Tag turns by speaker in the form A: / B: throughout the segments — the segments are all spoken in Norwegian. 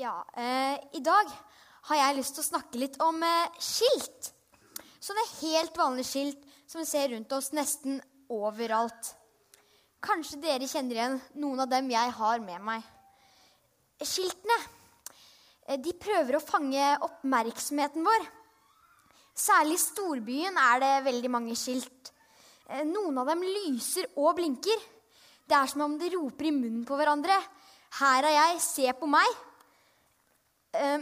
A: Ja, eh, I dag har jeg lyst til å snakke litt om eh, skilt. Sånne helt vanlige skilt som vi ser rundt oss nesten overalt. Kanskje dere kjenner igjen noen av dem jeg har med meg. Skiltene eh, de prøver å fange oppmerksomheten vår. Særlig i storbyen er det veldig mange skilt. Eh, Noen av dem lyser og blinker. Det er som om de roper i munnen på hverandre. 'Her er jeg, se på meg'. Eh,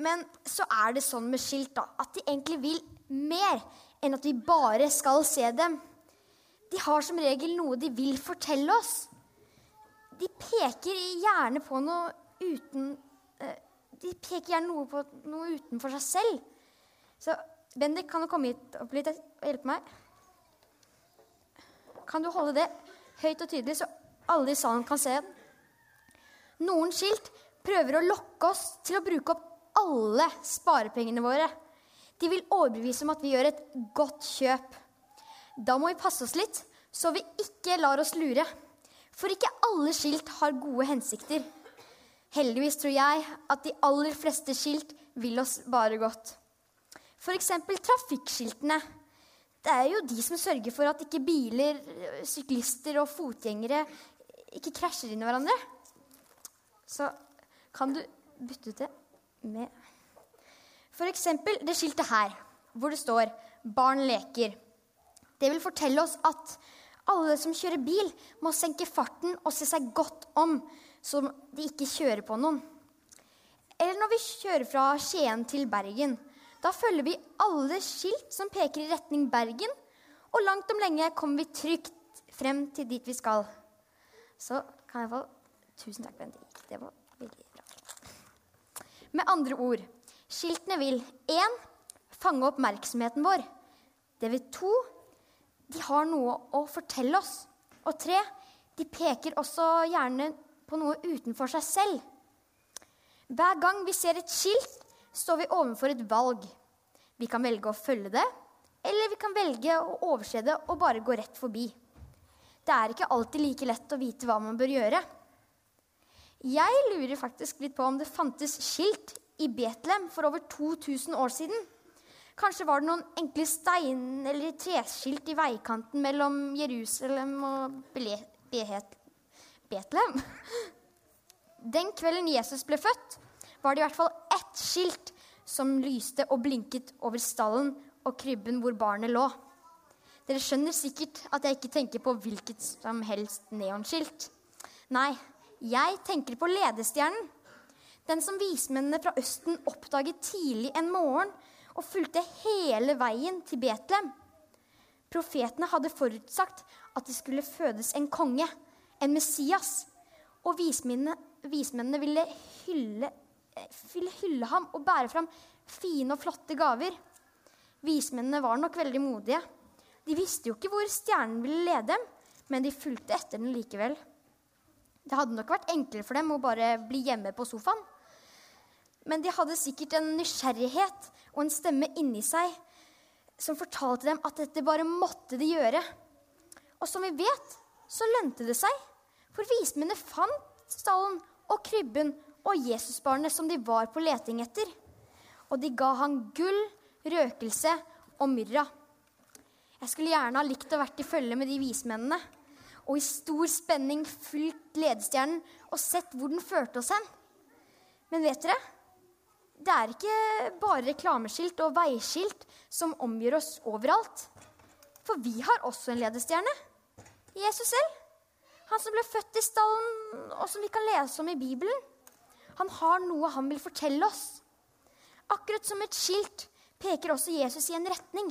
A: Men så er det sånn med skilt da, at de egentlig vil mer enn at vi bare skal se dem. De har som regel noe de vil fortelle oss. De peker gjerne på noe uten eh, De peker gjerne noe på noe utenfor seg selv. Så Bendik, kan du komme hit opp litt og hjelpe meg? Kan du holde det høyt og tydelig, så alle i salen kan se den? Noen skilt prøver å lokke oss til å bruke opp alle sparepengene våre. De vil overbevise om at vi gjør et godt kjøp. Da må vi passe oss litt, så vi ikke lar oss lure. For ikke alle skilt har gode hensikter. Heldigvis tror jeg at de aller fleste skilt vil oss bare godt. F.eks. trafikkskiltene. Det er jo de som sørger for at ikke biler, syklister og fotgjengere ikke krasjer inn i hverandre. Så kan du bytte ut det med F.eks. det skiltet her, hvor det står 'Barn leker'. Det vil fortelle oss at alle som kjører bil, må senke farten og se seg godt om, så de ikke kjører på noen. Eller når vi kjører fra Skien til Bergen. Da følger vi alle skilt som peker i retning Bergen, og langt om lenge kommer vi trygt frem til dit vi skal. Så kan jeg få Tusen takk, Bendik. Det var. Med andre ord skiltene vil 1. fange oppmerksomheten vår. Det vil 2. De har noe å fortelle oss. Og 3. De peker også gjerne på noe utenfor seg selv. Hver gang vi ser et skilt, står vi overfor et valg. Vi kan velge å følge det, eller vi kan velge å overse det og bare gå rett forbi. Det er ikke alltid like lett å vite hva man bør gjøre. Jeg lurer faktisk litt på om det fantes skilt i Betlehem for over 2000 år siden. Kanskje var det noen enkle stein- eller treskilt i veikanten mellom Jerusalem og Betlehem. Den kvelden Jesus ble født, var det i hvert fall ett skilt som lyste og blinket over stallen og krybben hvor barnet lå. Dere skjønner sikkert at jeg ikke tenker på hvilket som helst neonskilt. Nei, jeg tenker på ledestjernen. Den som vismennene fra Østen oppdaget tidlig en morgen og fulgte hele veien til Betlehem. Profetene hadde forutsagt at det skulle fødes en konge, en Messias. Og vismennene, vismennene ville, hylle, ville hylle ham og bære fram fine og flotte gaver. Vismennene var nok veldig modige. De visste jo ikke hvor stjernen ville lede dem, men de fulgte etter den likevel. Det hadde nok vært enklere for dem å bare bli hjemme på sofaen. Men de hadde sikkert en nysgjerrighet og en stemme inni seg som fortalte dem at dette bare måtte de gjøre. Og som vi vet, så lønte det seg. For vismennene fant stallen og krybben og Jesusbarnet som de var på leting etter. Og de ga han gull, røkelse og myrra. Jeg skulle gjerne ha likt å vært i følge med de vismennene og i stor spenning fulgt ledestjernen og sett hvor den førte oss hen. Men vet dere? Det er ikke bare reklameskilt og veiskilt som omgir oss overalt. For vi har også en ledestjerne. Jesus selv. Han som ble født i stallen, og som vi kan lese om i Bibelen. Han har noe han vil fortelle oss. Akkurat som et skilt peker også Jesus i en retning.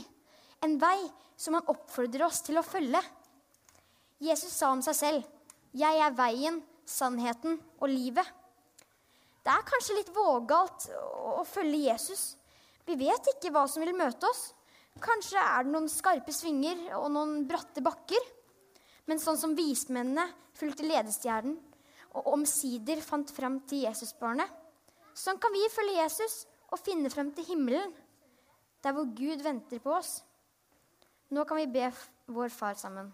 A: En vei som han oppfordrer oss til å følge. Jesus sa om seg selv, 'Jeg er veien, sannheten og livet'. Det er kanskje litt vågalt å følge Jesus. Vi vet ikke hva som vil møte oss. Kanskje er det noen skarpe svinger og noen bratte bakker. Men sånn som vismennene fulgte ledestjernen og omsider fant fram til Jesusbarnet, sånn kan vi følge Jesus og finne frem til himmelen, der hvor Gud venter på oss. Nå kan vi be vår Far sammen.